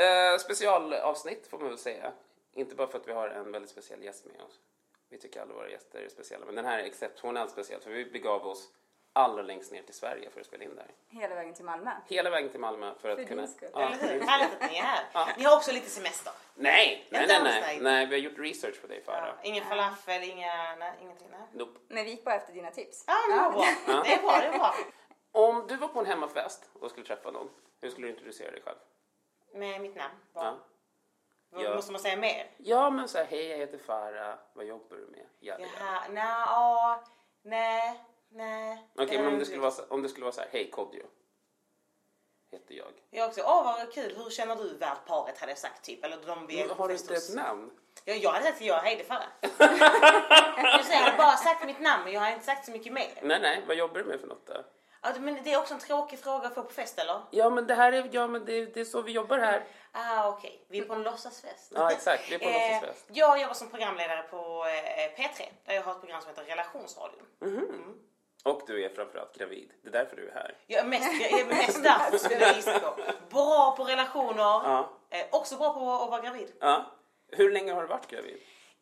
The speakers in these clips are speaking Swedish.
Eh, specialavsnitt får man väl säga. Inte bara för att vi har en väldigt speciell gäst med oss. Vi tycker alla våra gäster är speciella. Men den här är exceptionellt speciell för vi begav oss allra längst ner till Sverige för att spela in där. Hela vägen till Malmö. Hela vägen till Malmö för att För kunna... din skull. Ja, Eller för hur? din Härligt att ni är här. Ja. Ni har också lite semester. Nej, nej, nej, nej. nej. Vi har gjort research på dig Ja. Farah. Ingen falafel, inga, nej, ingenting. Nej. Nope. Men vi gick bara efter dina tips. Ja, men det var bra. Det är bra, det är bra. Om du var på en hemmafest och skulle träffa någon, hur skulle du introducera dig själv? Med mitt namn. Bara. Ja. Vad- Ja. Måste man säga mer? Ja, men så här, hej jag heter Farah, vad jobbar du med? Jada. Jaha, nej, ja, nej, nej. Okej, men om det, skulle vara om det skulle vara så här, hej Kodjo. Heter jag. Jag också, åh vad kul, hur känner du värdparet hade jag sagt typ. Eller de vi Men har du inte ett namn? Ja, jag hade sagt att jag Heidi Farah. jag hade bara sagt mitt namn men jag har inte sagt så mycket mer. Nej, nej, vad jobbar du med för något då? Ja, men det är också en tråkig fråga att få på fest eller? Ja, men det här är, ja, men det, det är så vi jobbar här. Ah, okej. Vi är på en låtsasfest. Ja, exakt. Vi är på en Eh, låtsasfest. Jag jobbar som programledare på eh, P3 där jag har ett program som heter Relationsradion. Och du är framförallt gravid. Det är därför du är här. Jag är mest, jag är mest därför skulle jag gissa på. Bra på relationer. Ja. Eh, också bra på att vara gravid. Ja. Hur länge har du varit gravid?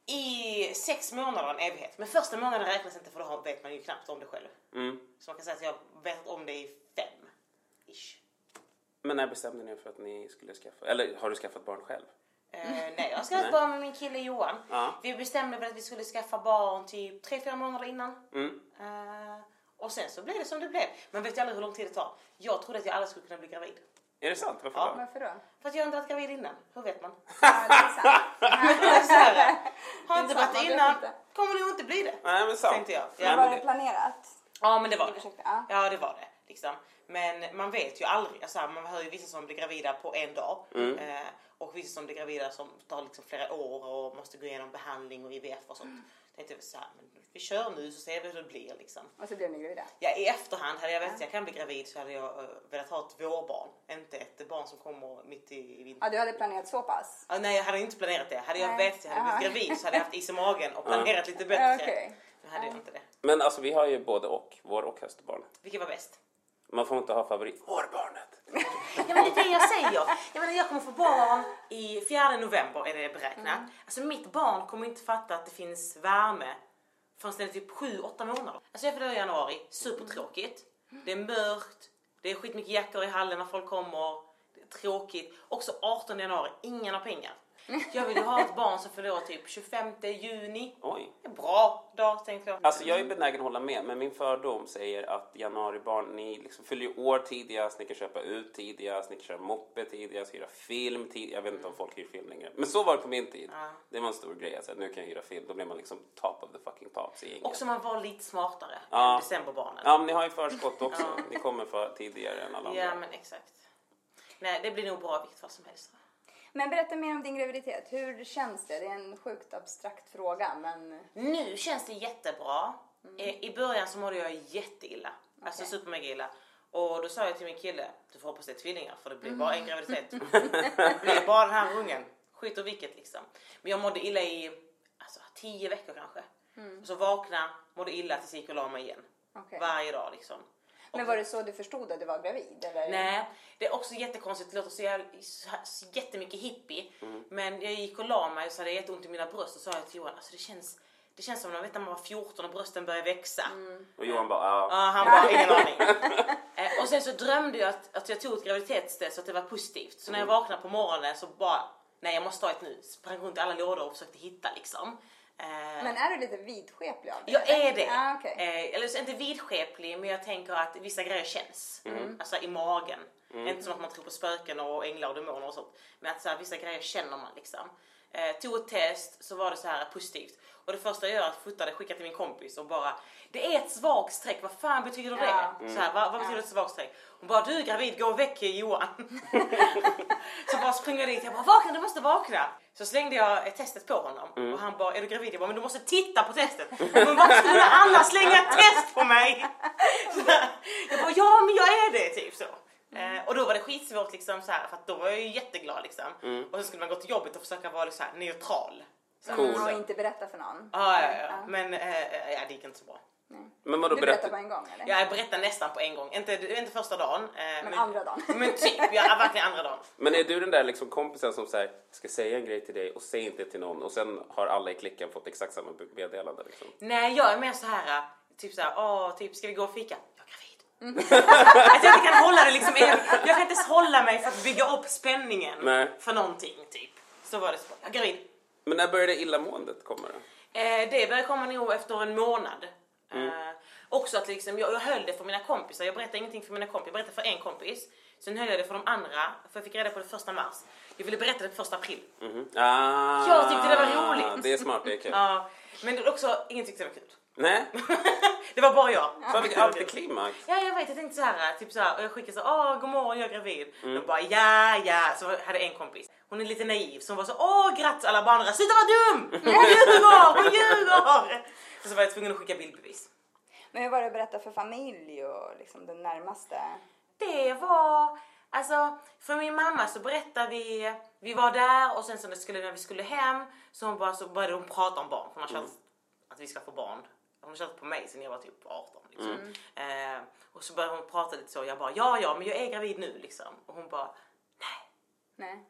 I sex månader, en evighet. Men första månaden räknas inte för då vet man ju knappt om det själv. Mm. Så man kan säga att jag vet om det i fem. Ish. Men när bestämde ni er för att ni skulle skaffa, eller har du skaffat barn själv? Eh, nej, jag har skaffat barn med min kille Johan. Ja. Vi bestämde väl att vi skulle skaffa barn typ tre fyra månader innan. Mm. Eh, och sen så blev det som det blev. Man vet ju aldrig hur lång tid det tar. Jag trodde att jag aldrig skulle kunna bli gravid. Är det sant? Varför Ja. då? Varför då? För att jag inte varit gravid innan. Hur vet man? Ja, det är sant. Så här, har inte varit det innan, inte. kommer nog inte bli det. Nej, men sant. Tänkte jag. Ja, Var men det planerat? Ja men det var det. Ja det var det. Liksom. Men man vet ju aldrig. Alltså, man hör ju vissa som blir gravida på en dag. Mm. Eh, och vissa som blir gravida som tar liksom flera år och måste gå igenom behandling och IVF och sånt. Tänkte jag så här, men vi kör nu så ser vi hur det blir liksom. Och så blev ni gravida. Ja, I efterhand hade jag vetat att jag kan bli gravid så hade jag uh, velat ha ett vårbarn. Inte ett barn som kommer mitt i, vintern. Ja, du hade planerat så pass? Ah, nej jag hade inte planerat det. Hade jag Nej. vetat att jag hade blivit Jaha. gravid så hade jag haft is i magen och planerat lite bättre. Ja. Nu hade jag inte det. men alltså vi har ju både och, vår och höstbarn. Vilket var bäst? Man får inte ha favorit. Vårbarnet. Ja men det är det jag säger. Jag menar jag kommer få barn i 4 november är det beräknat. Alltså mitt barn kommer inte fatta att det finns värme förrän det är typ 7-8 månader. Alltså jag fyller i januari, supertråkigt. Det är mörkt, det är skitmycket jackor i hallen när folk kommer. Det är tråkigt. Också 18 januari, ingen har pengar. Jag vill ju ha ett barn som fyller år typ 25 juni. Oj. Är bra dag tänkte jag. Alltså jag är benägen att hålla med, men min fördom säger att januaribarn, ni liksom fyller ju år tidigast, ni kan köpa ut tidigast, ni kan köra moppe tidigast, hyra film tidigast. Jag vet inte om folk hyr film längre. Men så var det på min tid. Ja. Det var en stor grej. Alltså, nu kan jag hyra film. Då blir man liksom top of the fucking tops i gänget. Också man var lite smartare Ja. än decemberbarnen. Ja, men ni har ju förskott också. Ni kommer för tidigare än alla andra. Ja men exakt. Nej det blir nog bra vilket fall som helst. Men berätta mer om din graviditet. Hur känns det? Det är en sjukt abstrakt fråga, men... Nu känns det jättebra. Eh, I början så mådde jag jätteilla. Alltså Okej. supermega illa. Och då sa jag till min kille, du får hoppas det är tvillingar för det blir bara en graviditet. Mm. det blir bara den här ungen. Skit och vilket liksom. Men jag mådde illa i alltså, tio veckor kanske. Och så vakna, mådde illa tills jag gick och la mig igen. Mm. Okej. Varje dag liksom. Men var det så du förstod att du var gravid? Eller? Nej, det är också jättekonstigt. Det låter så, jävla, så, så jättemycket hippie. Mm. Men jag gick och la mig och så hade jag jätteont i mina bröst och sa jag till Johan, alltså det känns, det känns som när vet, när man var 14 och brösten började växa. Och Johan bara, ja. Ja, han bara, ingen aning. Eh, och sen så drömde jag att, att jag tog ett graviditetstest och att det var positivt. Så när jag vaknade på morgonen så bara, nej jag måste ta ett nu. Sprang runt i alla lådor och försökte hitta liksom. Eh, Men är du lite vidskeplig av det? jag är det. Ja, okej. eh, eller så inte vidskeplig men jag tänker att vissa grejer känns. Alltså i magen. Inte som att man tror på spöken och änglar och demoner och sånt. Men att så här, vissa grejer känner man liksom. Eh, tog ett test så var det så här positivt. Och det första jag gör är att fota det, skicka till min kompis och bara Det är ett svagt streck, vad fan betyder det? Ja. Så här, vad, vad betyder ett svagt streck? Hon bara du är gravid, gå väck Johan. så bara springer jag dit, jag bara vakna du måste vakna. Så slängde jag testet på honom och han bara är du gravid? Jag bara men du måste titta på testet. Men varför skulle Anna slänga ett test på mig? Så jag bara ja men jag är det typ så. Eh, och då var det skitsvårt liksom så här, för att då var jag ju jätteglad liksom. Och så skulle man gå till jobbet och försöka vara liksom, så här, neutral. Så Cool. Mm, och inte berätta för någon. Ja, ja, ja. Men eh, ja, det gick inte så bra. Men vadå Du berättar berätta? på en gång eller? Ja, Jag berättade nästan på en gång. Inte, inte första dagen. eh, Men andra dagen. Men typ, ja verkligen andra dagen. Men är du den där liksom kompisen som säger ska säga en grej till dig och säg inte till någon och sen har alla i klicken fått exakt samma meddelande liksom? Nej, jag är mer så här, typ så här, åh, typ ska vi gå och fika? Gravid. att jag inte kan hålla det liksom, jag, jag kan inte ens hålla mig för att bygga upp spänningen Nej. för någonting typ. Så var det så. Jag gravid. Men när började illamåendet komma då? Eh, det började komma nog efter en månad. Mm. Eh, också att liksom, jag, jag höll det för mina kompisar. Jag berättade ingenting för mina kompisar. Jag berättade för en kompis. Sen höll jag det för de andra. För jag fick reda på det första mars. Jag ville berätta det första april. Mhm. Ah, Jag tyckte det var roligt. Det är smart, det är kul. Ja, men det var också, ingen tyckte det var kul. Nej, det var bara jag. fan vilket antiklimax. Ja, jag vet. Jag tänkte så här, typ så här, och jag skickade så åh, god morgon, jag är gravid. Mm. De bara, ja, ja. Så hade en kompis. Hon är lite naiv, så hon var så, åh, grattis. Alla andra, sluta vara dum! Hon ljuger, hon ljuger! Så var jag tvungen att skicka bildbevis. Men hur var det att berätta för familj och liksom den närmaste? Det var, alltså, för min mamma så berättade vi, vi var där och sen så när, skulle, när vi skulle hem så, hon bara, så började hon prata om barn. För hon har känt att vi ska få barn. Hon har känt på mig sen jag var typ 18. Liksom. Eh, och så började hon prata lite så. Jag bara, ja, ja, men jag är gravid nu liksom. Och hon bara, Nej.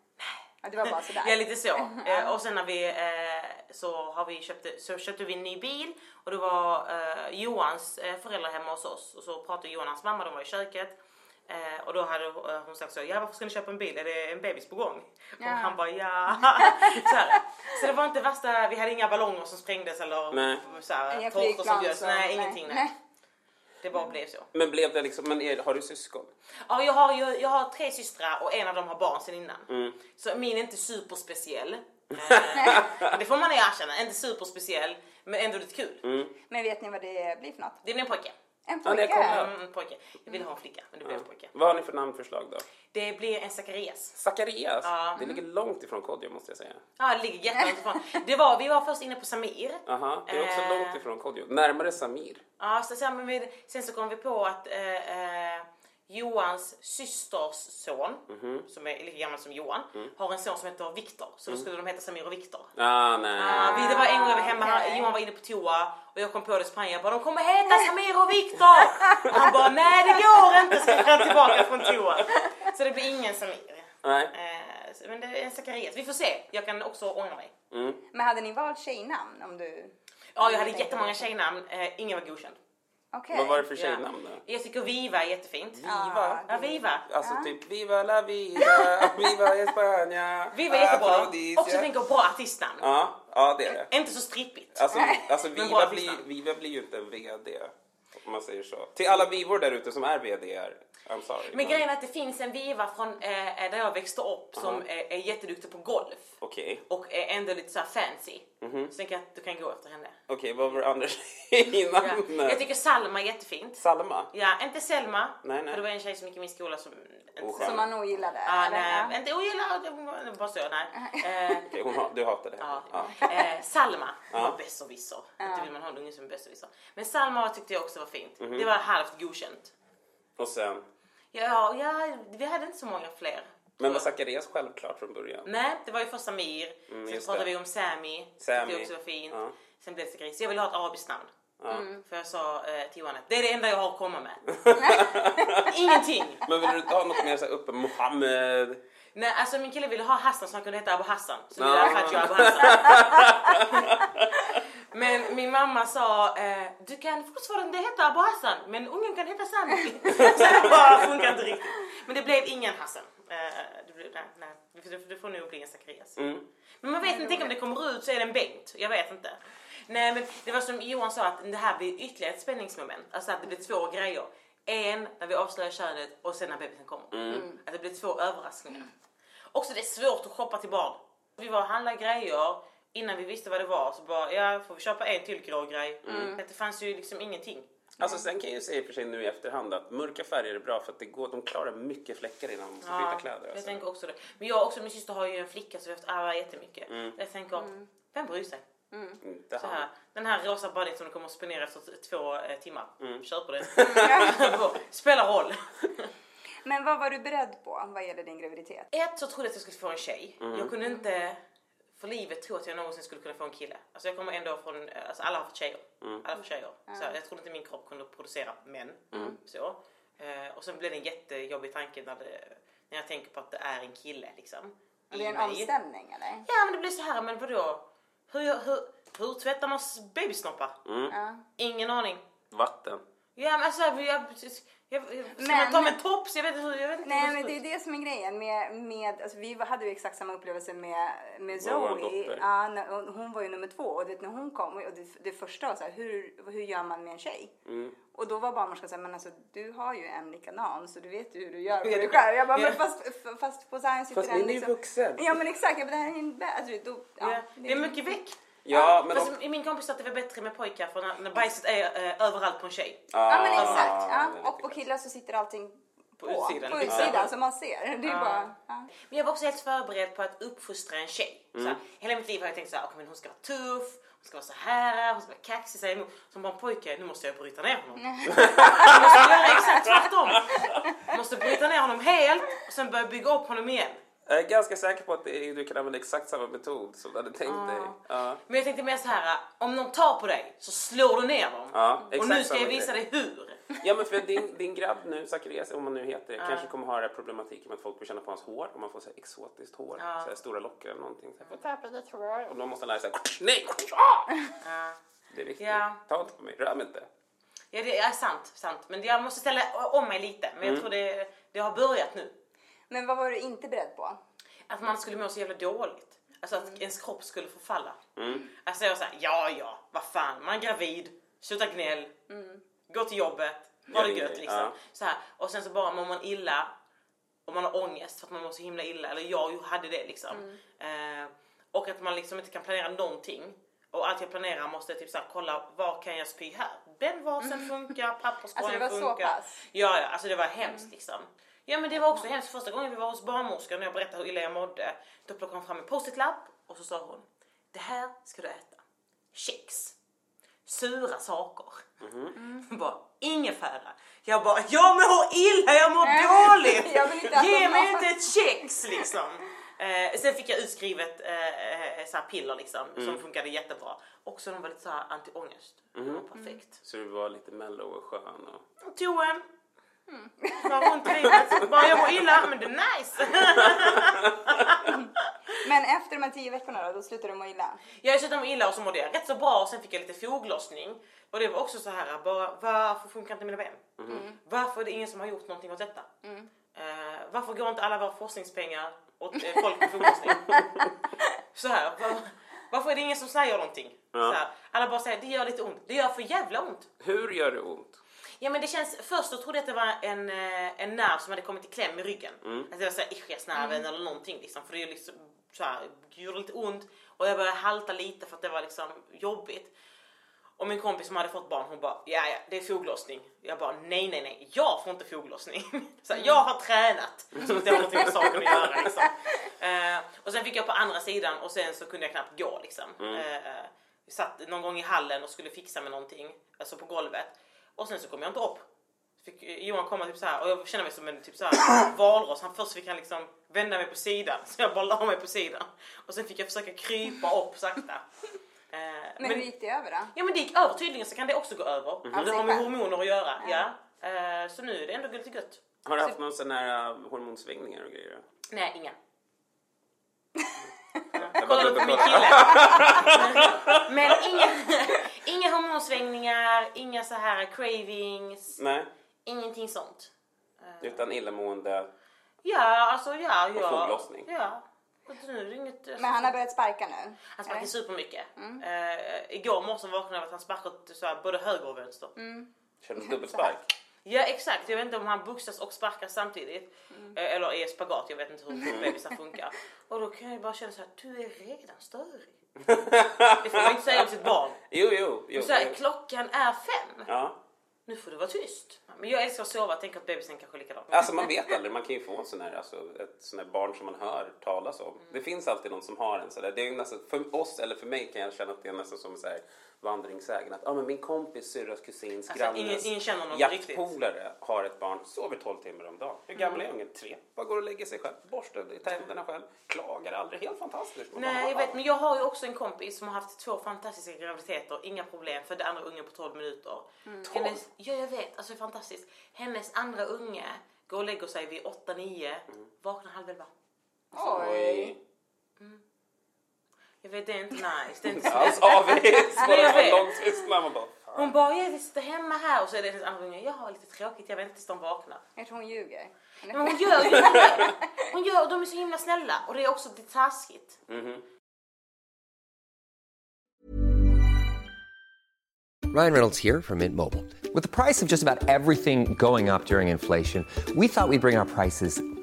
Ja, det var bara sådär. Ja lite så. Eh, och sen när vi eh, så har vi köpte, så köpte vi en ny bil och det var eh, Johans eh, föräldrar hemma hos oss och så pratade Johan och hans mamma, de var i köket. Eh, och då hade eh, hon sagt så, ja varför ska ni köpa en bil? Är det en bebis på gång? Och Ja. han bara ja. så, här. så det var inte värsta, vi hade inga ballonger som sprängdes eller Nej. så här, Inga tårtor som bjöds. Nej, ingenting. Nej. nej. Det bara blev så. Men blev det liksom, men är, har du syskon? Ja, jag har, ju, jag har tre systrar och en av dem har barn sedan innan. Mm. Så min är inte superspeciell. Eh, det får man erkänna, inte superspeciell men ändå lite kul. Mm. Men vet ni vad det blir för något? Det blir en pojke. En Ja, det pojke? kommer. Mm, en pojke. Jag ville ha en flicka men det blev en pojke. Vad har ni för namnförslag då? Det blir en Zacharias. Zacharias? Ja. Det ligger långt ifrån Kodjo måste jag säga. Ja, det ligger jättelångt ifrån. Det var, vi var först inne på Samir. Aha, det är också Eh. långt ifrån Kodjo. Närmare Samir. Ja, så sen, sen så kom vi på att eh, eh, Johans systers son, Mhm. som är lika gammal som Johan, Mm. har en son som heter Viktor. Så då skulle de heta Samir och Viktor. Ah, nej. Vi, det var en gång jag var hemma, här, okej. Johan var inne på toa och jag kom på det sprang jag bara de kommer heta Samir och Viktor. Och han bara nej det går inte så han tillbaka från toa. Så det blir ingen Samir. Nej. Eh, men det är en Zacharias. Vi får se. Jag kan också ångra mig. Men hade ni valt tjejnamn om du... Ja, jag hade jättemånga tjejer eh, ingen var godkänd. Okej. Vad var det för Ja. tjejnamn då? Jag tycker Viva är jättefint. Viva? Ja, Viva. Alltså typ Viva la vida, Viva España. Viva är jättebra. Också tänker bra artistnamn. Ja, ja det är det. Inte så strippigt. Alltså, alltså Viva, blir, Viva blir ju inte en VD. Om man säger så. Till alla Vivor där ute som är VD I'm sorry. Men grejen är att det finns en Viva från eh, där jag växte upp som är, är jätteduktig på golf. Okej, och är ändå lite så fancy. Mhm. Så tänker jag att du kan gå efter henne. okej vad var det andra Ja. Jag tycker Salma är jättefint. Salma? Ja, inte Selma. Nej, nej. För det var en tjej som gick i min skola som... Oskön. Som man ogillade? Ah, eller? nej, Ja. inte var bara så, nej. Eh, Okej, hon ha, du hatar det? ja. Ja. Eh, Salma Ja. var besserwisser. Inte vill man ha en unge som är besserwisser. Men Salma tyckte jag också var fint. Mhm. Det var halvt godkänt. Och sen? Ja, ja, vi hade inte så många fler. Men var Zacharias självklart från början? Nej, det var ju först Samir. Mm, sen pratade det. vi om Sami. Sami. Jag också var fint. Ja. Sen blev det Zacharias. Jag ville ha ett arabiskt namn. Ja. För jag sa eh, till Johan att det är det enda jag har att komma med. Ingenting. Men vill du inte ha något mer så här uppe? Mohammed? Nej, alltså min kille ville ha Hassan så han kunde heta Abu Hassan. Så Ja. nu är det Abu Hassan. Men min mamma sa, eh, du kan fortfarande heta Abu Hassan, men ungen kan heta Sami. så det bara funkar inte riktigt. Men det blev ingen Hassan. Eh, det, blev, nej, nej. Det, får nog bli en Zacharias. Men man vet inte, tänk om det kommer ut så är det en Bengt. Jag vet inte. Nej men det var som Johan sa att det här blir ytterligare ett spänningsmoment. Alltså att det blir två grejer. En när vi avslöjar könet och sen när bebisen kommer. Att det blir två överraskningar. Också det är svårt att shoppa till barn. Vi var och handlade grejer innan vi visste vad det var så bara ja får vi köpa en till grå grej. Att det fanns ju liksom ingenting. Alltså sen kan jag ju säga för sig nu i efterhand att mörka färger är bra för att det går, de klarar mycket fläckar innan de måste byta kläder. jag Alltså. tänker också det. Men jag också, min syster har ju en flicka så vi har haft ärva jättemycket. Jag tänker, vem bryr sig? Inte Så här, den här rosa buddyn som du kommer att spendera efter två eh, timmar. Mm. Kör på det. Spelar roll. Men vad var du beredd på vad gäller din graviditet? Ett så trodde jag att jag skulle få en tjej. Mm. Jag kunde inte för livet tro att jag någonsin skulle kunna få en kille. Alltså jag kommer ändå från, alltså alla har fått tjejer. Mm. Alla får tjejer. Så jag trodde inte min kropp kunde producera män. Mm. Så. Eh, och sen blev det en jättejobbig tanke när, det, när jag tänker på att det är en kille liksom. Det är en mig. omställning eller? Ja men det blir så här, men vadå? Hur, hur, hur tvättar man babysnoppar? Mm. Ja. Ingen aning. Vatten. Ja men alltså, jag, jag, ska Men- man ta med tops? Jag vet inte hur, jag vet inte Nej men det är det som är grejen med, med alltså vi hade ju exakt samma upplevelse med, med Zoe. Ja, hon var ju nummer två och det, när hon kom och det, det första var så här, hur, hur gör man med en tjej? Mm. Och då var barnmorskan såhär, men alltså du har ju en likadan så du vet ju hur du gör Ja, med dig det- själv. Jag bara, ja. men fast, fast på science sitter Fast den ni är ju liksom- vuxen. Ja men exakt, jag bara, det här är en bä- alltså, då, ja, Ja, det är mycket väck. Ja, men Fast om- min kompis sa att det var bättre med pojkar för när, när bajset är eh, överallt på en tjej. Ja men exakt. Ja. Och på killar så sitter allting på, På utsidan. På Ja. utsidan så man ser. Det är Ja. bara, ja. Men jag var också helt förberedd på att uppfostra en tjej. Mm. Så här, hela mitt liv har jag tänkt så här, okay, men hon ska vara tuff, hon ska vara så här, hon ska vara kaxig, säga emot. Som bara en pojke, nu måste jag bryta ner honom. jag måste göra exakt tvärtom. Jag måste bryta ner honom helt och sen börja bygga upp honom igen. Jag är ganska säker på att är, du kan använda exakt samma metod som du hade tänkt dig. Ja. Men jag tänkte mer så här, om någon tar på dig så slår du ner dem. Ja, och nu ska jag visa dig hur. Ja men för din, din grabb nu, Zacharias, om man nu heter det, kanske kommer ha den här problematiken med att folk vill känna på hans hår. Om man får så här exotiskt hår, så här stora lockar eller någonting. Så här, "Får jag tappa ditt hår?" Och då måste han lära sig, nej! Ah! Det är viktigt. Ja. Ta inte på mig, rör mig inte. Ja, det är sant, sant. Men jag måste ställa om mig lite. Men jag Mm. tror det, det har börjat nu. Men vad var du inte beredd på? Att man skulle må så jävla dåligt. Alltså att ens kropp skulle förfalla. Mm. Alltså jag var såhär, ja ja, vad fan, man är gravid, sluta gnäll, gå till jobbet, ha det gött liksom. ja. Så här. Och sen så bara mår man illa och man har ångest för att man mår så himla illa. Eller jag hade det liksom. Eh, och att man liksom inte kan planera någonting. Och allt jag planerar måste typ såhär kolla, var kan jag spy här? Den vasen funkar, papperskorgen Alltså, det var så funkar. pass? Ja, ja, alltså det var hemskt liksom. Ja men det var också hemskt första gången vi var hos barnmorskan och jag berättade hur illa jag mådde. Då plockade hon fram en post-it-lapp och så sa hon Det här ska du äta. Kex. Sura saker. Mm. bara, ingefära. Jag bara, jag mår illa, jag mår dåligt. Jag Ge mig inte ett kex liksom. Eh, sen fick jag utskrivet eh, eh, så här piller liksom som funkade jättebra. Också de var lite så här anti-ångest. Det var perfekt. Så du var lite mellow och skön och... Tog en. Var runt i livet. Bara jag mår illa, men det är nice. Men efter de här tio veckorna då, då slutade du må illa? Jag slutade må illa och så mådde jag rätt så bra och sen fick jag lite foglossning. Och det var också så här, bara, varför funkar inte mina ben? Varför är det ingen som har gjort någonting åt detta? Eh, varför går inte alla våra forskningspengar åt eh, folk med foglossning? så här, var, varför är det ingen som säger någonting? Så här, alla bara säger det gör lite ont. Det gör för jävla ont. Hur gör det ont? Ja men det känns, först så trodde jag att det var en, eh, en nerv som hade kommit i kläm i ryggen. Att det var såhär ischiasnerven eller någonting liksom. För det liksom såhär, det gjorde lite ont. Och jag började halta lite för att det var liksom jobbigt. Och min kompis som hade fått barn hon bara, ja ja det är foglossning. Jag bara, nej nej nej, jag får inte foglossning. Så här, jag har tränat. Som att det har någonting med saken att göra liksom. Eh, och sen fick jag på andra sidan och sen så kunde jag knappt gå liksom. Eh, eh, vi satt någon gång i hallen och skulle fixa med någonting, alltså på golvet. Och sen så kom jag inte upp. Fick eh, Johan komma typ så här och jag kände mig som en typ så här valross. Han först fick han liksom vända mig på sidan så jag bara la mig på sidan. Och sen fick jag försöka krypa upp sakta. Eh, Men, hur gick det över då? Ja men det gick över tydligen så kan det också gå över. Av Det sig har med hormoner att göra. Ja. Eh, så nu är det ändå lite gött. Har du haft någon sån här uh, hormonsvängningar och grejer? Nej, inga. Ja, kolla inte min kille. Men inga, inga så här cravings, Nej, ingenting sånt. utan illamående. Ja, alltså ja. ja. foglossning. Ja. Och nu inget, Men han har börjat sparka nu? Han sparkar eller? supermycket. Eh, igår morse vaknade jag av att han sparkat så här, både höger och vänster. Känner du dubbelspark? Ja exakt, jag vet inte om han boxas och sparkar samtidigt. Eh, eller är spagat, jag vet inte hur bebisar funkar. Och då kan jag bara känna så här, du är redan störig. Det får man inte säga om sitt barn. Jo, jo. jo, Så här, jo. klockan är fem, Ja. nu får du vara tyst. Men jag älskar att sova, tänker att bebisen kanske är likadan. Alltså man vet aldrig, man kan ju få en sån här, alltså, ett sån här barn som man hör talas om. Det finns alltid någon som har en sådär. Det är nästan, för oss eller för mig kan jag känna att det är nästan som så här vandringssägen. Att ah, men min kompis, syrras kusins, Alltså, någon jaktpolare har ett barn, sover 12 timmar om dagen. Hur gammal är ungen? Tre. Bara går och lägger sig själv, borstar tänderna själv, klagar aldrig. Helt fantastiskt. Man Nej, jag vet, men jag har ju också en kompis som har haft två fantastiska graviditeter, inga problem, födde andra ungen på 12 minuter. Hennes, ja, jag vet, alltså det är fantastiskt. Hennes andra unge går och lägger sig vid 8-9, vaknar halv elva. Oj. Jag vet, det är inte nice. Det är inte Alls avis, lång tystnad. Man bara, fan. Hon bara, jag vill sitta hemma här och så är det hennes andra unge, jag har lite tråkigt, jag väntar tills de vaknar. Jag tror hon ljuger. Men hon gör ju det. Hon gör, och de är så himla snälla och det är också lite taskigt. Ryan Reynolds here from Mint Mobile. With the price of just about everything going up during inflation, we thought we'd bring our prices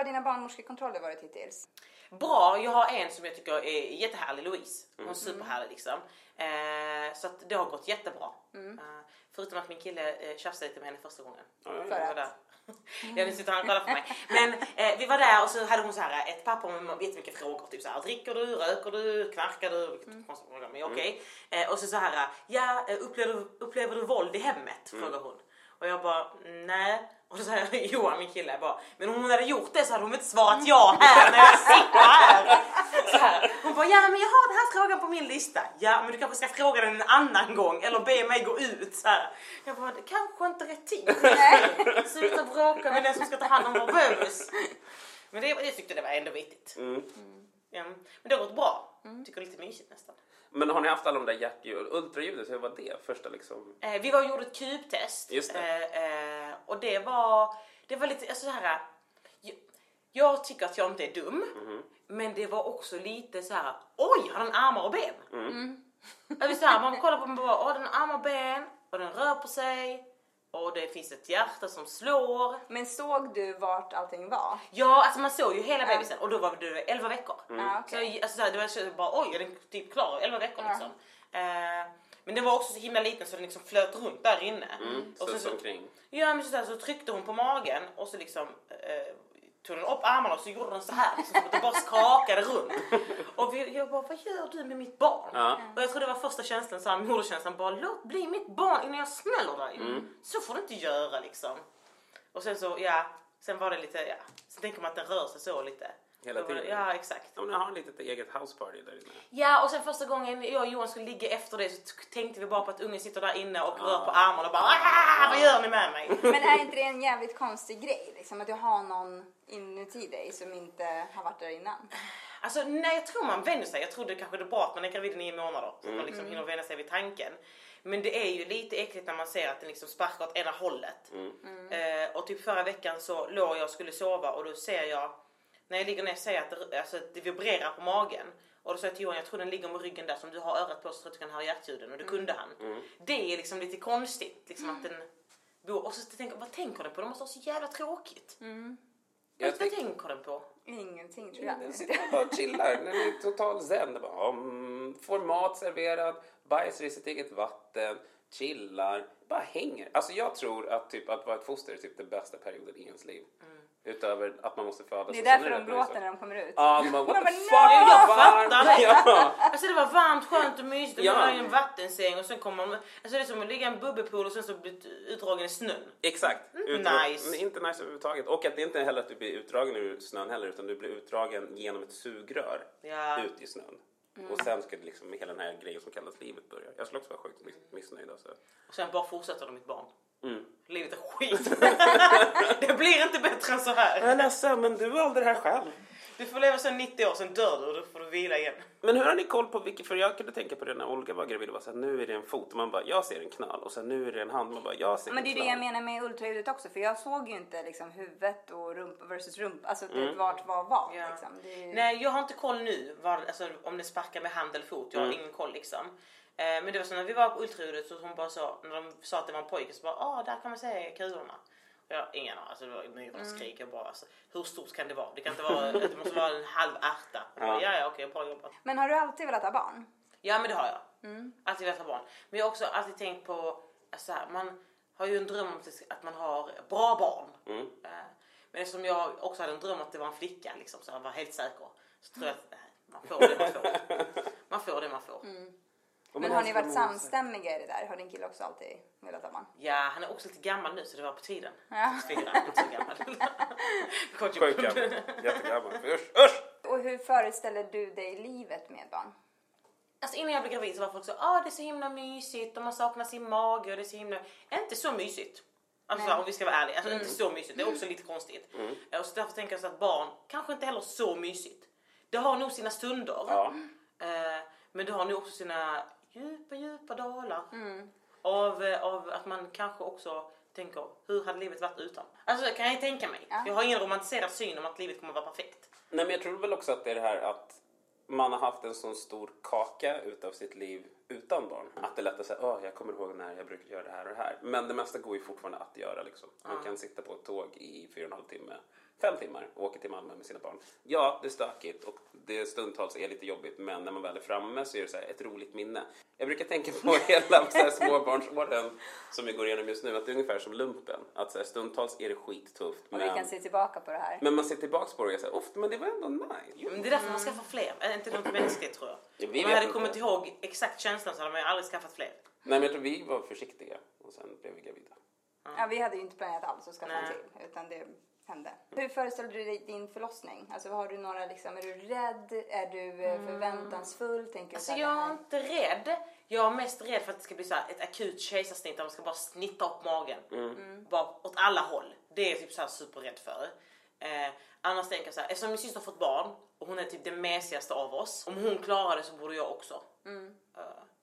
har dina barnmorskekontroller varit hittills? Bra, jag har en som jag tycker är jättehärlig, Louise. Hon är superhärlig liksom. Eh, så att det har gått jättebra. Eh, förutom att min kille eh, tjafsade lite med henne första gången. För att? där. Ja, nu sitter han och kollar på mig. Men eh, vi var där och så hade hon så här ett papper med jättemycket frågor. Typ så här, dricker du, röker du, knarkar du? Vilket konstigt fråga, men okej. Eh, och så så här, ja, eh, upplever, du- upplever du våld i hemmet? Frågar hon. Och jag bara, nej. Och så säger Johan, min kille, bara, men om hon hade gjort det så hade hon inte svarat ja här när jag sitter här. Så här. Hon bara, ja men jag har den här frågan på min lista. Ja men du kanske ska fråga den en annan gång eller be mig gå ut. Så här. Jag bara, det kanske inte är rätt tid. Sluta bråka med den som ska ta hand om vår bebis. Men det, jag tyckte det var ändå viktigt. Ja, men det har gått bra. Tycker det är lite mysigt nästan. Men har ni haft alla de där hjärtljud, ultraljudet, hur var det första liksom? Eh, vi var och gjorde ett kubtest. Just det. Eh, eh, och det var, det var lite alltså, så här. Jag, jag tycker att jag inte är dum. Mhm. Men det var också lite så här. Oj, har den armar och ben? Mm. Mm. Jag vill säga, man kollar på mig och bara, åh den har armar och ben och den rör på sig. Och det finns ett hjärta som slår. Men såg du vart allting var? Ja, alltså man såg ju hela bebisen och då var det 11 veckor. Så, jag- alltså, så här, det var så bara oj, är den typ klar? 11 veckor liksom. Eh, men den var också så himla liten så den liksom flöt runt där inne. Så, och så, så, omkring. ja, men så, där, så tryckte hon på magen och så liksom eh, tog den upp armarna och så gjorde den så här liksom, så att det bara skakade runt. Och vi, jag bara, vad gör du med mitt barn? Ja. Och jag tror det var första känslan, så här, moderkänslan, bara låt bli mitt barn innan jag smäller dig. Mm. Så får du inte göra liksom. Och sen så, ja, sen var det lite, ja, sen tänker man att den rör sig så lite. Hela det- tiden. Ja, exakt. Ja, men jag har ett litet eget house party där inne. Ja, och sen första gången jag och Johan skulle ligga efter det så tänkte vi bara på att ungen sitter där inne och rör på armarna och bara ah, vad gör ni med mig? Men är inte det en jävligt konstig grej? Liksom, att du har någon inuti dig som inte har varit där innan? Alltså nej, jag tror man vänjer sig. Jag tror det kanske är bra att man är gravid i nio månader så att man liksom hinner vänja sig vid tanken. Men det är ju lite äckligt när man ser att den liksom sparkar åt ena hållet. Eh, och typ förra veckan så låg jag och skulle sova och då ser jag när jag ligger ner ser jag att det, alltså, det vibrerar på magen. Och då sa jag till Johan, jag tror den ligger med ryggen där som du har örat på så att du kan höra hjärtljuden och det kunde han. Det är liksom lite konstigt liksom att den bor och så tänker jag, vad tänker den på? Den måste ha så jävla tråkigt. Jag vad tänk- tänker den på? Ingenting tror jag. Den sitter och bara chillar. Den är total zen. Den bara, mm, får mat serverad, bajsar i sitt eget vatten, chillar, bara hänger. Alltså jag tror att, typ, att vara ett foster är typ den bästa perioden i ens liv. Utöver att man måste födas. Det är därför de rätt gråter när de kommer ut. Ja, de bara, what De the bara, fuck, "No!" Jag fattar. Ja. Alltså det var varmt, skönt och mysigt och Ja. man var i en vattensäng och sen kommer man... Alltså det är som att ligga i en bubbelpool och sen så bli utdragen i snön. Exakt. Mm, nice. Men inte nice överhuvudtaget. Och att det inte är heller att du blir utdragen ur snön heller utan du blir utdragen genom ett sugrör Ja. ut i snön. Och sen ska det liksom hela den här grejen som kallas livet börja. Jag skulle också vara sjukt miss- missnöjd alltså. Och sen bara fortsätter de mitt barn. Mm. Livet är skit. det blir inte bättre än så här. Jag är ledsen men du valde det här själv. Du får leva sen 90 år, sen dör du och då får du vila igen. Men hur har ni koll på vilket, för jag kunde tänka på det när Olga var gravid och var såhär, nu är det en fot och man bara, jag ser en knall och sen nu är det en hand man bara, jag ser Men det är en det knall. jag menar med ultraljudet också för jag såg ju inte liksom huvudet och rumpa versus rumpa, alltså det, Mm. vart var vad Ja. liksom. Det. Nej, jag har inte koll nu vad, alltså, om det sparkar med hand eller fot. Jag har Mm. ingen koll liksom. Eh, men det var så när vi var på ultraljudet så hon bara sa, när de sa att det var en pojke så bara, ah där kan man se kulorna. Och Jag, ingen aning, alltså det var myrornas Jag bara, alltså, hur stort kan det vara? Det kan inte vara, det måste vara en halv ärta. Bara, Ja, ja, okej, bra jobbat. Men har du alltid velat ha barn? Ja, men det har jag. Alltid velat ha barn. Men jag har också alltid tänkt på, alltså, här, man har ju en dröm om att man har bra barn. Eh, Men eftersom jag också hade en dröm att det var en flicka, liksom, så jag var helt säker. Så tror jag att nej, man får det man får. Man får det man får. Och Men har ni varit samstämmiga i det där? Har din kille också alltid velat ha barn? Ja, han är också lite gammal nu så det var på tiden. Ja. Fyra, inte så gammal. Sjukt. Jättegammal. Usch, usch! Och hur föreställer du dig livet med barn? Alltså innan jag blev gravid så var folk så ah det är så himla mysigt och man saknar sin mage och det är så himla... Inte så mysigt. Alltså Nej. om vi ska vara ärliga, alltså inte så mysigt. Det är också lite konstigt. Och så därför tänker jag så att barn kanske inte heller så mysigt. Det har nog sina stunder. Ja. Eh, men det har nog också sina djupa, djupa dalar. Av, eh, av att man kanske också tänker, hur hade livet varit utan? Alltså kan jag tänka mig. Jag har ingen romantiserad syn om att livet kommer vara perfekt. Nej men jag tror väl också att det är det här att man har haft en sån stor kaka utav sitt liv utan barn. Att det är lätt att säga, åh jag kommer ihåg när jag brukade göra det här och det här. Men det mesta går ju fortfarande att göra liksom. Man kan sitta på ett tåg i fyra och en halv timme, fem timmar och åka till Malmö med sina barn. Ja, det är stökigt och det stundtals är lite jobbigt men när man väl är framme så är det så här ett roligt minne. Jag brukar tänka på hela så här småbarnsåren som vi går igenom just nu, att det är ungefär som lumpen. Att så här, stundtals är det skittufft Och vi kan se tillbaka på det här. men man ser tillbaks på det och säger, ofta men det var ändå nice. Men det är därför man skaffar fler. Är inte något mänskligt tror jag. Ja, Om man hade inte. kommit ihåg exakt känslan så hade man ju aldrig skaffat fler. Nej men jag tror vi var försiktiga och sen blev vi gravida. Ja, vi hade ju inte planerat alls att skaffa en till, utan det hände. Hur föreställer du dig din förlossning? Alltså har du några liksom, är du rädd? Är du eh, förväntansfull? Tänker du Alltså jag är inte rädd. Jag är mest rädd för att det ska bli så här ett akut kejsarsnitt där de ska bara snitta upp magen. Bara åt alla håll. Det är jag typ så här superrädd för. Eh, annars tänker jag så här, eftersom min syster har fått barn och hon är typ den mesigaste av oss. Om hon klarar det så borde jag också.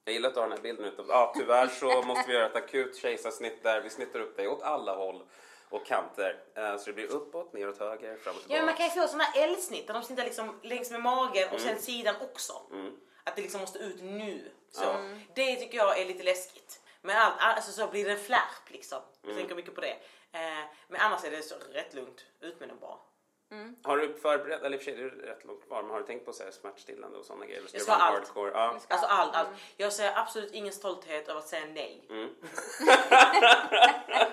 Jag gillar att du har den här bilden utav, ja tyvärr så måste vi göra ett akut kejsarsnitt där vi snittar upp dig åt alla håll och kanter. Eh, Så det blir uppåt, neråt, höger, fram och Ja man tillbaka. kan ju få här L-snitt där de snittar liksom längs med magen och sen sidan också. Att det liksom måste ut nu. Så. Det tycker jag är lite läskigt. Men allt, alltså så blir det en flärp liksom. Jag tänker mycket på det. Eh, men annars är det så rätt lugnt. Ut med den bara. Har du förberett, eller i och för sig det är rätt långt kvar, men har du tänkt på så här smärtstillande och sådana grejer? Eller Jag ska ha allt. hardcore? Ja. Alltså allt, allt. Jag säger absolut ingen stolthet över att säga nej. Mm.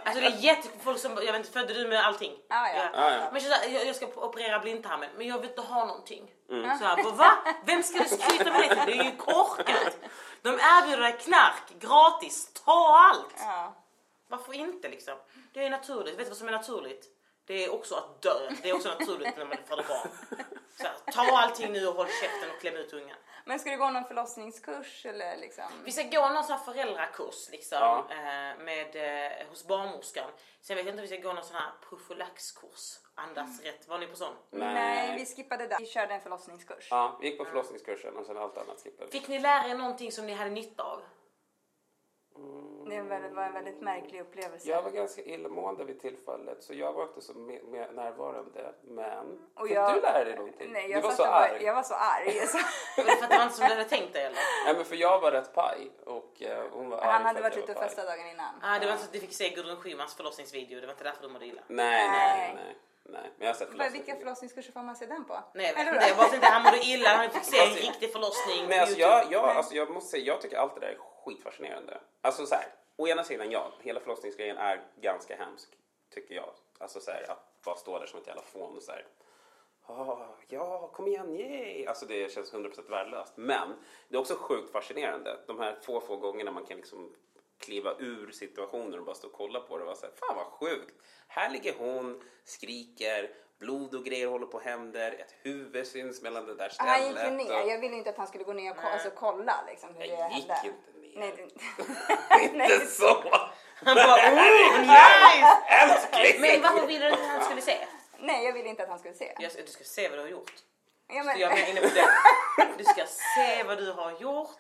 alltså det är jättefolk som, jag vet inte, födde du med allting? Ja, ja. Ja, ja. Men jag, jag ska operera blindtarmen, men jag vill inte ha någonting. Mm. Så här, va? Vem ska du skryta med det till? Det är ju korkat. De erbjuder dig knark gratis, ta allt! Ja. Varför inte liksom? Det är naturligt. Vet du vad som är naturligt? Det är också att dö. Det är också naturligt när man föder barn. Så här, ta allting nu och håll käften och kläm ut ungen. Men ska du gå någon förlossningskurs eller liksom? Vi ska gå någon sån här föräldrakurs liksom, Ja. eh, med, eh, hos barnmorskan. Sen vet jag inte om vi ska gå någon sån här profylaxkurs. Andas rätt. Var ni på sån? Nej, vi skippade det. Vi körde en förlossningskurs. Ja, vi gick på förlossningskursen och sen allt annat skippade vi. Fick ni lära er någonting som ni hade nytta av? Det var väldigt- var en väldigt märklig upplevelse. Jag var ganska illamående vid tillfället så jag var inte så med, med närvarande. Men Och fick jag- du lära dig någonting? Nej, du jag, var satt så arg. jag var så arg. Så. Var det för att det var inte som du hade tänkt dig eller? Nej, men för jag var rätt paj och eh, hon var Han hade varit ute och var festat dagen innan. Ah, det var inte så att du fick se Gudrun Schymans förlossningsvideo. Det var inte därför du mådde illa. Nej, nej, Nej. nej. nej. Men jag har sett Vilka förlossningskurser får man se den på? Nej jag vet Eller inte. Jag bara tänkte han mådde illa. Han fick se en Fast- riktig förlossning Men på alltså jag, jag, alltså jag måste säga, jag tycker allt det där är skitfascinerande. Alltså så här, å ena sidan ja, hela förlossningsgrejen är ganska hemsk, tycker jag. Alltså så här, att bara stå där som ett jävla fån och så här. Oh, ja, kom igen, yay! Alltså det känns 100% värdelöst. Men det är också sjukt fascinerande. De här få, få gångerna man kan liksom kliva ur situationen och bara stå och kolla på det och så här, fan vad sjukt. Här ligger hon, skriker, blod och grejer håller på att händer, ett huvud syns mellan det där stället. Han gick ju ner. och- Jag ville inte att han skulle gå ner och ko- alltså, kolla liksom, hur det Jag gick hände. inte ner. Nej, det... Inte så! Han bara oh nice! Älskling! Men varför ville du att han skulle se? Nej, jag ville inte att han skulle se. Jag, du ska se vad du har gjort. Ja, Så jag med inne på det. Du ska se vad du har gjort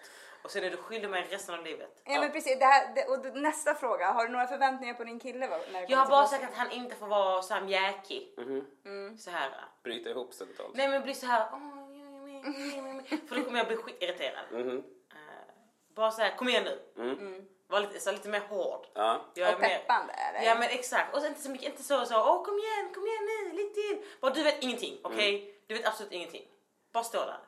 och sen är du skyldig mig resten av livet. Ja men precis, det här, det, och nästa fråga. Har du några förväntningar på din kille? När Jag har bara sagt att han inte får vara så här mjäkig. Så här. Bryta ihop stundtals. Nej men bli så här. "Åh, ja, ja, ja, ja, ja." För då kommer jag bli skitirriterad. Mhm. Eh, bara så här, kom igen nu. Var lite, så lite mer hård. Ja. Jag är Och mer- peppande är det. Ja men exakt. Och så inte så mycket, inte så så, åh kom igen, kom igen nu, lite till. Bara du vet ingenting, okej? Du vet absolut ingenting. Bara stå där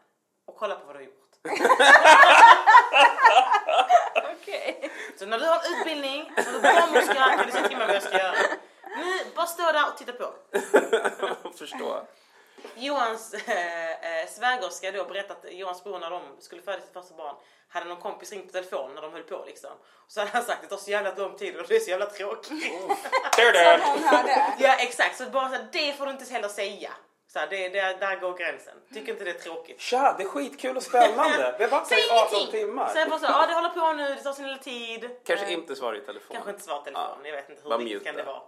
och kolla på vad du har gjort. Okej. Så när du har en utbildning, när du är barnmorska, kan du säga till mig vad jag ska göra. Nu, bara stå där och titta på. Förstå. Johans äh, äh, svägerska då berättade att Johans bror när de skulle föda sitt första barn hade någon kompis ringt på telefon när de höll på liksom. Och så hade han sagt att det tar så jävla lång tid och det är så jävla tråkigt. Tur Hon hörde. Ja exakt, så bara så här, det får du inte heller säga. Så här, det, det, där går gränsen. Tycker inte det är tråkigt. Tja, det är skitkul och spännande. Vi har varit här i 18 ingenting! timmar. Säg bara så, ja det håller på nu, det tar sin lilla tid. Kanske inte svara i telefon. Kanske inte svara i telefon, jag vet inte hur Bara viktigt kan det vara.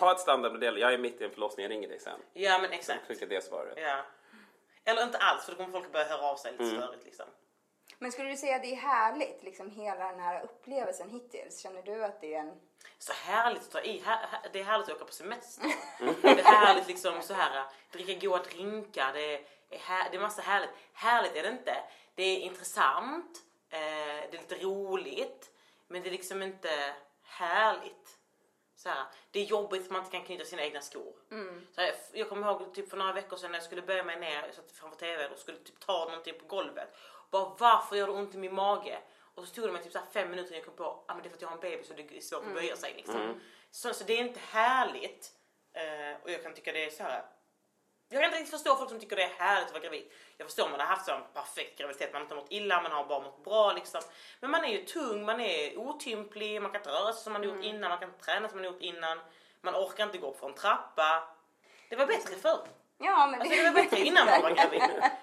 Ha ett standardmodell. Jag är mitt i en förlossning, jag ringer dig sen. Ja men exakt. Skicka det svaret. Ja. Eller inte alls för då kommer folk börja höra av sig lite Mm. störigt liksom. Men skulle du säga att det är härligt, liksom hela den här upplevelsen hittills? Känner du att det är en... Så härligt att ta i. Det är härligt att åka på semester. Det är härligt liksom så här dricka goda drinkar. Det är, här, det är massa härligt. Härligt är det inte. Det är intressant. Eh, det är lite roligt. Men det är liksom inte härligt. Så här, det är jobbigt för man inte kan knyta sina egna skor. Så här, jag kommer ihåg typ för några veckor sedan när jag skulle böja mig ner, jag satt framför tvn och skulle typ ta någonting på golvet. Bara varför gör det ont i min mage? Och så tog det mig typ så fem minuter innan jag kom på att ah, men det är för att jag har en bebis och det är svårt att böja sig. Liksom. Så, så det är inte härligt. Eh, och jag kan tycka det är så här. Jag kan inte riktigt förstå folk som tycker det är härligt att vara gravid. Jag förstår om man har haft en perfekt graviditet, man har inte mått illa, man har bara mått bra liksom. Men man är ju tung, man är otymplig, man kan inte röra sig som man har gjort innan, man kan inte träna som man gjort innan. Man orkar inte gå upp för en trappa. Det var bättre förr. Ja, men Alltså det var bättre innan man var gravid.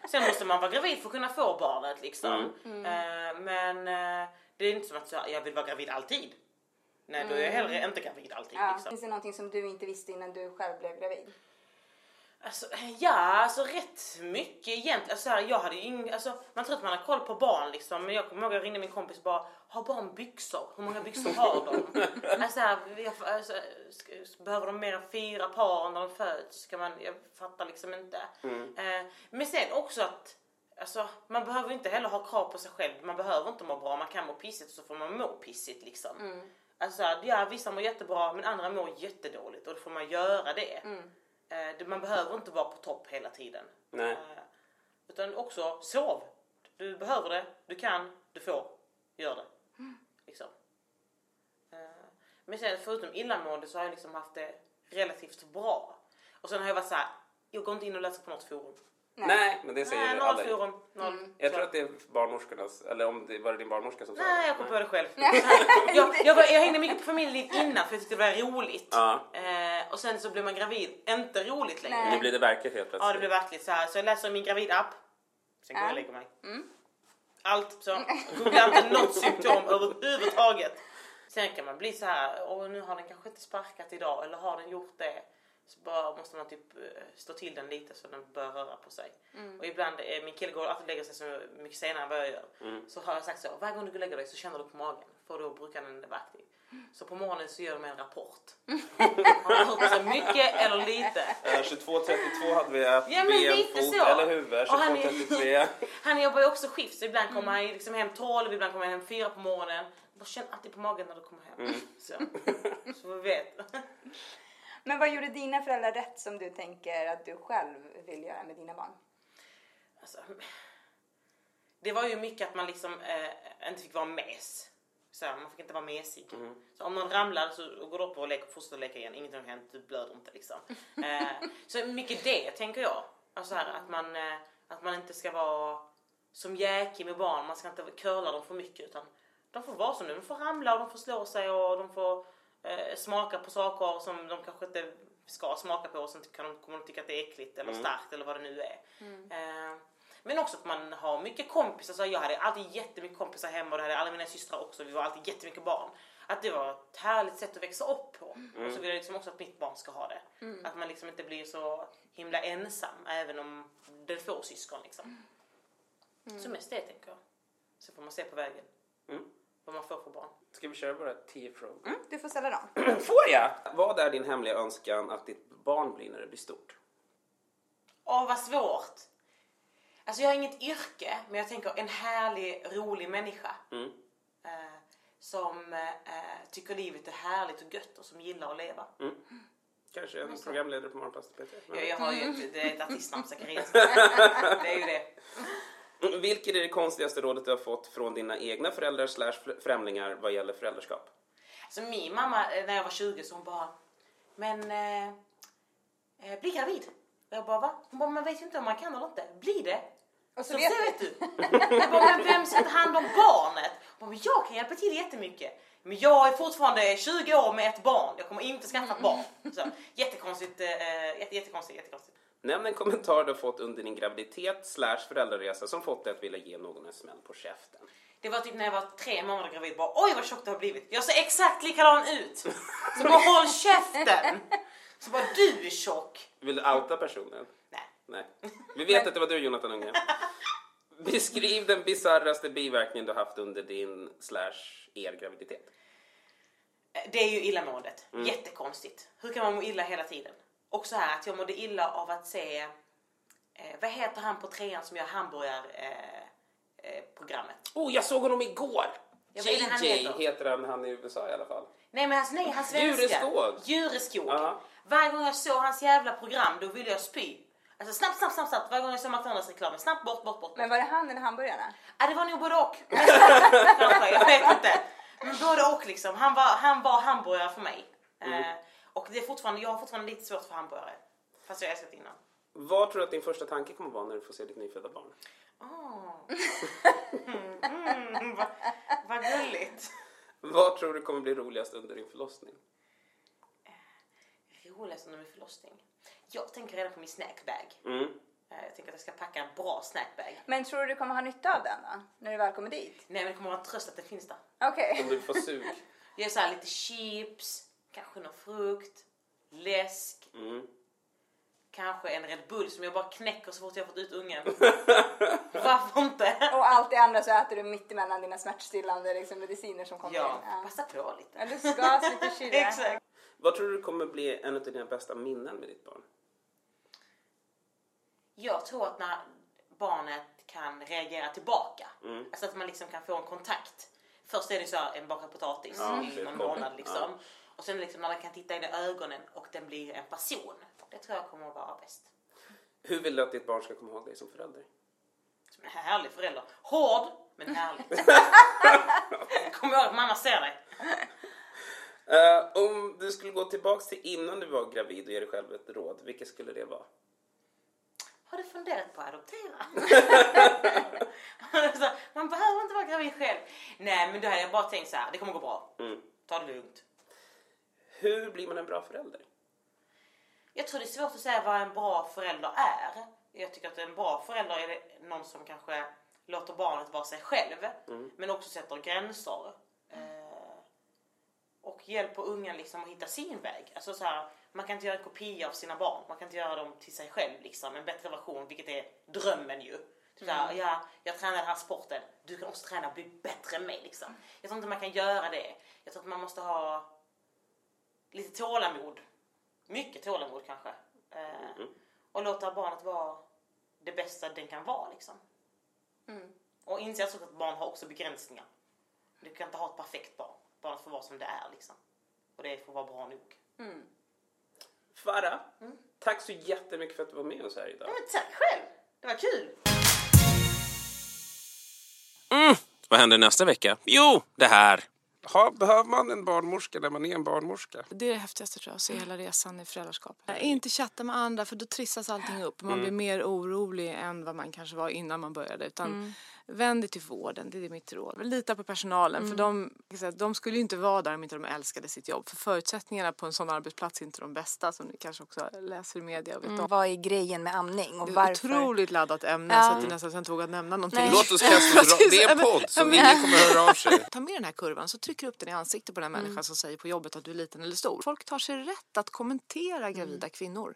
Sen måste man vara gravid för att kunna få barnet liksom. Eh, men eh, det är inte som att jag vill vara gravid alltid. Nej, då är jag hellre inte gravid alltid. Ja. Liksom. Finns det någonting som du inte visste innan du själv blev gravid? Alltså, ja, alltså rätt mycket egentligen. Alltså, här, jag hade ju ing, alltså, man tror att man har koll på barn liksom. Men jag kommer ihåg jag ringde min kompis och bara, har barn byxor? Hur många byxor har de? alltså, här, jag, alltså, behöver de mer än fyra par när de föds? Ska man, jag fattar liksom inte. Eh, men sen också att Alltså, man behöver inte heller ha krav på sig själv. Man behöver inte må bra. Man kan må pissigt och så får man må pissigt liksom. Alltså, så här, ja, vissa mår jättebra men andra mår jättedåligt och då får man göra det. Det man behöver inte vara på topp hela tiden. Nej. Eh, utan också sov. Du behöver det, du kan, du får. Gör det. Liksom. Eh, men sen förutom illamående så har jag liksom haft det relativt bra. Och sen har jag varit så här, jag går inte in och läser på något forum. Nej, men det säger Nej, alla. Noll. Jag tror att det är barnmorskornas, eller om det var det din barnmorska som sa Nej, det. jag kom på det själv. jag, jag, var, jag hängde mycket på familjeliv innan för jag tyckte det var roligt. Ja. Eh, och sen så blev man gravid, inte roligt längre. Nu blir det verkligt helt plötsligt. Ja, det blev verkligt så här. Så jag läser min gravidapp. Sen går jag och lägger mig. Allt så. Googlar inte något symptom överhuvudtaget. Sen kan man bli så här, och nu har den kanske inte sparkat idag eller har den gjort det? Så bara måste man typ eh, stå till den lite så den börjar röra på sig. Och ibland, eh, min kille går alltid och lägger sig så mycket senare än vad jag gör. Så har jag sagt så, varje gång du går lägger dig så känner du på magen. För då brukar den vara aktiv. Så på morgonen så gör de en rapport. har du hört så mycket eller lite? Eh, 22.32 hade vi ett Ja, men ben, fot så. eller huvud. Och han är- 22.33. Han jobbar ju också skift så ibland kommer han ju liksom hem 12, ibland kommer han hem 4 på morgonen. Jag känner alltid på magen när du kommer hem. Så, så vi vet. Men vad gjorde dina föräldrar rätt som du tänker att du själv vill göra med dina barn? Alltså, det var ju mycket att man liksom eh, inte fick vara mes. Så här, man fick inte vara mesig. Så om någon ramlar så går du upp och leker, fortsätter leka igen. Ingenting har hänt, du blöder inte liksom. Eh, så mycket det tänker jag. Alltså här, att, man, eh, att man inte ska vara som jäkig med barn. Man ska inte curla dem för mycket utan de får vara som de De får ramla och de får slå sig och de får eh, smaka på saker som de kanske inte ska smaka på och sen kan de, kommer de tycka att det är äckligt eller starkt eller vad det nu är. Eh, men också att man har mycket kompisar. Så jag hade alltid jättemycket kompisar hemma och det hade alla mina systrar också. Vi var alltid jättemycket barn. Att det var ett härligt sätt att växa upp på. Och så vill jag liksom också att mitt barn ska ha det. Att man liksom inte blir så himla ensam även om det är få syskon liksom. Så mest det tänker jag. Så får man se på vägen. Vad man får för barn. Ska vi köra våra 10 frågor? Mm, du får ställa dem. Får jag? Vad är din hemliga önskan att ditt barn blir när det blir stort? Åh vad svårt. Alltså jag har inget yrke men jag tänker en härlig, rolig människa. Eh, som eh, tycker livet är härligt och gött och som gillar att leva. Kanske en programledare på Morgonpasset Peter? Jag, jag har ju ett, det är ett artistnamn, Zacharias. Det är ju det. Vilket är det konstigaste rådet du har fått från dina egna föräldrar slash fr- främlingar vad gäller föräldraskap? Så min mamma, eh, när jag var 20, så hon bara, men eh, eh, bli gravid. Och jag bara, va? Hon bara, man vet ju inte om man kan eller inte. Bli det. Och så Så vet vet du. Jag bara, men vem ska ta hand om barnet? Hon bara, men jag kan hjälpa till jättemycket. Men jag är fortfarande 20 år med ett barn. Jag kommer inte skaffa ett barn. Så, jättekonstigt, eh, jätte, jättekonstigt, jättekonstigt. Nämn en kommentar du har fått under din graviditet slash föräldraresa som fått dig att vilja ge någon en smäll på käften. Det var typ när jag var tre månader gravid. Bara, Oj vad tjock du har blivit. Jag ser exakt likadan ut. Så bara håll käften. Så bara du är tjock. Vill du outa personen? Nej. Nej. Vi vet att det var du Jonathan Unge. Beskriv den bisarraste biverkningen du haft under din slash er graviditet. Det är ju illamåendet. Jättekonstigt. Hur kan man må illa hela tiden? Och så här att jag mådde illa av att se, eh, vad heter han på trean som gör hamburgarprogrammet? Eh, eh, programmet? Oh, jag såg honom igår! Jag vad han JJ heter. heter han, han i USA i alla fall. Nej men hans, nej, hans svenska. Djureskog. Djureskog. Ja. Varje gång jag såg hans jävla program då ville jag spy. Alltså snabbt, snabbt, snabbt, snabbt. Varje gång jag såg McDonalds-reklamen, snabbt bort, bort, bort. Men var det han eller hamburgarna? Ja, det var nog både och. Jag vet inte. Men både och liksom. Han var, han var hamburgare för mig. Mm. Eh, och det är fortfarande, jag har fortfarande lite svårt för hamburgare. Fast jag har älskat innan. Vad tror du att din första tanke kommer vara när du får se ditt nyfödda barn? Oh. Mm, vad, vad gulligt. Vad tror du kommer bli roligast under din förlossning? Roligast under min förlossning. Jag tänker redan på min snackbag. Mm. Eh, Jag tänker att jag ska packa en bra snackbag. Men tror du du kommer ha nytta av den då? När du väl kommer dit? Nej men det kommer vara en tröst att det finns där. Okej. Om du får sug? Jag är så här lite chips, kanske någon frukt, läsk, Mm. kanske en Red Bull som jag bara knäcker så fort jag fått ut ungen. Varför inte? Och allt det andra så äter du mitt emellan dina smärtstillande liksom, mediciner som kommer Ja, in. Ja. passa på lite. Ja, du ska lite kyla. Exakt. Vad tror du kommer bli en av dina bästa minnen med ditt barn? Jag tror att när barnet kan reagera tillbaka. Mm. Alltså att man liksom kan få en kontakt. Först är det så här en bakad potatis Ja, i någon månad liksom. Och sen liksom när man kan titta in i ögonen och den blir en person. Det tror jag kommer att vara bäst. Hur vill du att ditt barn ska komma ihåg dig som förälder? Som en härlig förälder. Hård, men härlig. Kom ihåg att mamma ser dig. Eh, om du skulle gå tillbaks till innan du var gravid och ge dig själv ett råd, vilket skulle det vara? Har du funderat på att adoptera? Man behöver inte vara gravid själv. Nej, men då hade jag bara tänkt så här. Det kommer gå bra. Mm. Ta det lugnt. Hur blir man en bra förälder? Jag tror det är svårt att säga vad en bra förälder är. Jag tycker att en bra förälder är någon som kanske låter barnet vara sig själv. Men också sätter gränser. Eh, och hjälper ungen liksom att hitta sin väg. Alltså så här, man kan inte göra en kopia av sina barn. Man kan inte göra dem till sig själv. Liksom. En bättre version, vilket är drömmen ju. Typ här, ja, jag tränar den här sporten. Du kan också träna och bli bättre än mig. Liksom. Jag tror inte man kan göra det. Jag tror att man måste ha lite tålamod. Mycket tålamod kanske. Eh, och låta barnet vara det bästa den kan vara liksom. Och inse alltså att barn har också begränsningar. Du kan inte ha ett perfekt barn. Barnet får vara som det är liksom. Och det får vara bra nog. Farah, tack så jättemycket för att du var med oss här idag. Ja, men tack själv! Det var kul! Vad händer nästa vecka? Jo, det här. Ha, behöver man en barnmorska när man är en barnmorska? Det är det häftigaste tror jag, att se hela resan i föräldraskapet. Inte chatta med andra för då trissas allting upp. Man blir mer orolig än vad man kanske var innan man började. Utan vänd dig till vården, det är mitt råd. Lita på personalen för de, de skulle ju inte vara där om inte de älskade sitt jobb. För förutsättningarna på en sån arbetsplats är inte de bästa som ni kanske också läser i media och vet om. Vad är grejen med amning och Det är varför? otroligt laddat ämne Ja. så att jag nästan inte vågar nämna någonting. Nej. Låt oss kasta Det är en podd så ingen kommer höra av sig. Ta med den här kurvan så trycker du upp den i ansiktet på den här människan som säger på jobbet att du är liten eller stor. Folk tar sig rätt att kommentera gravida kvinnor.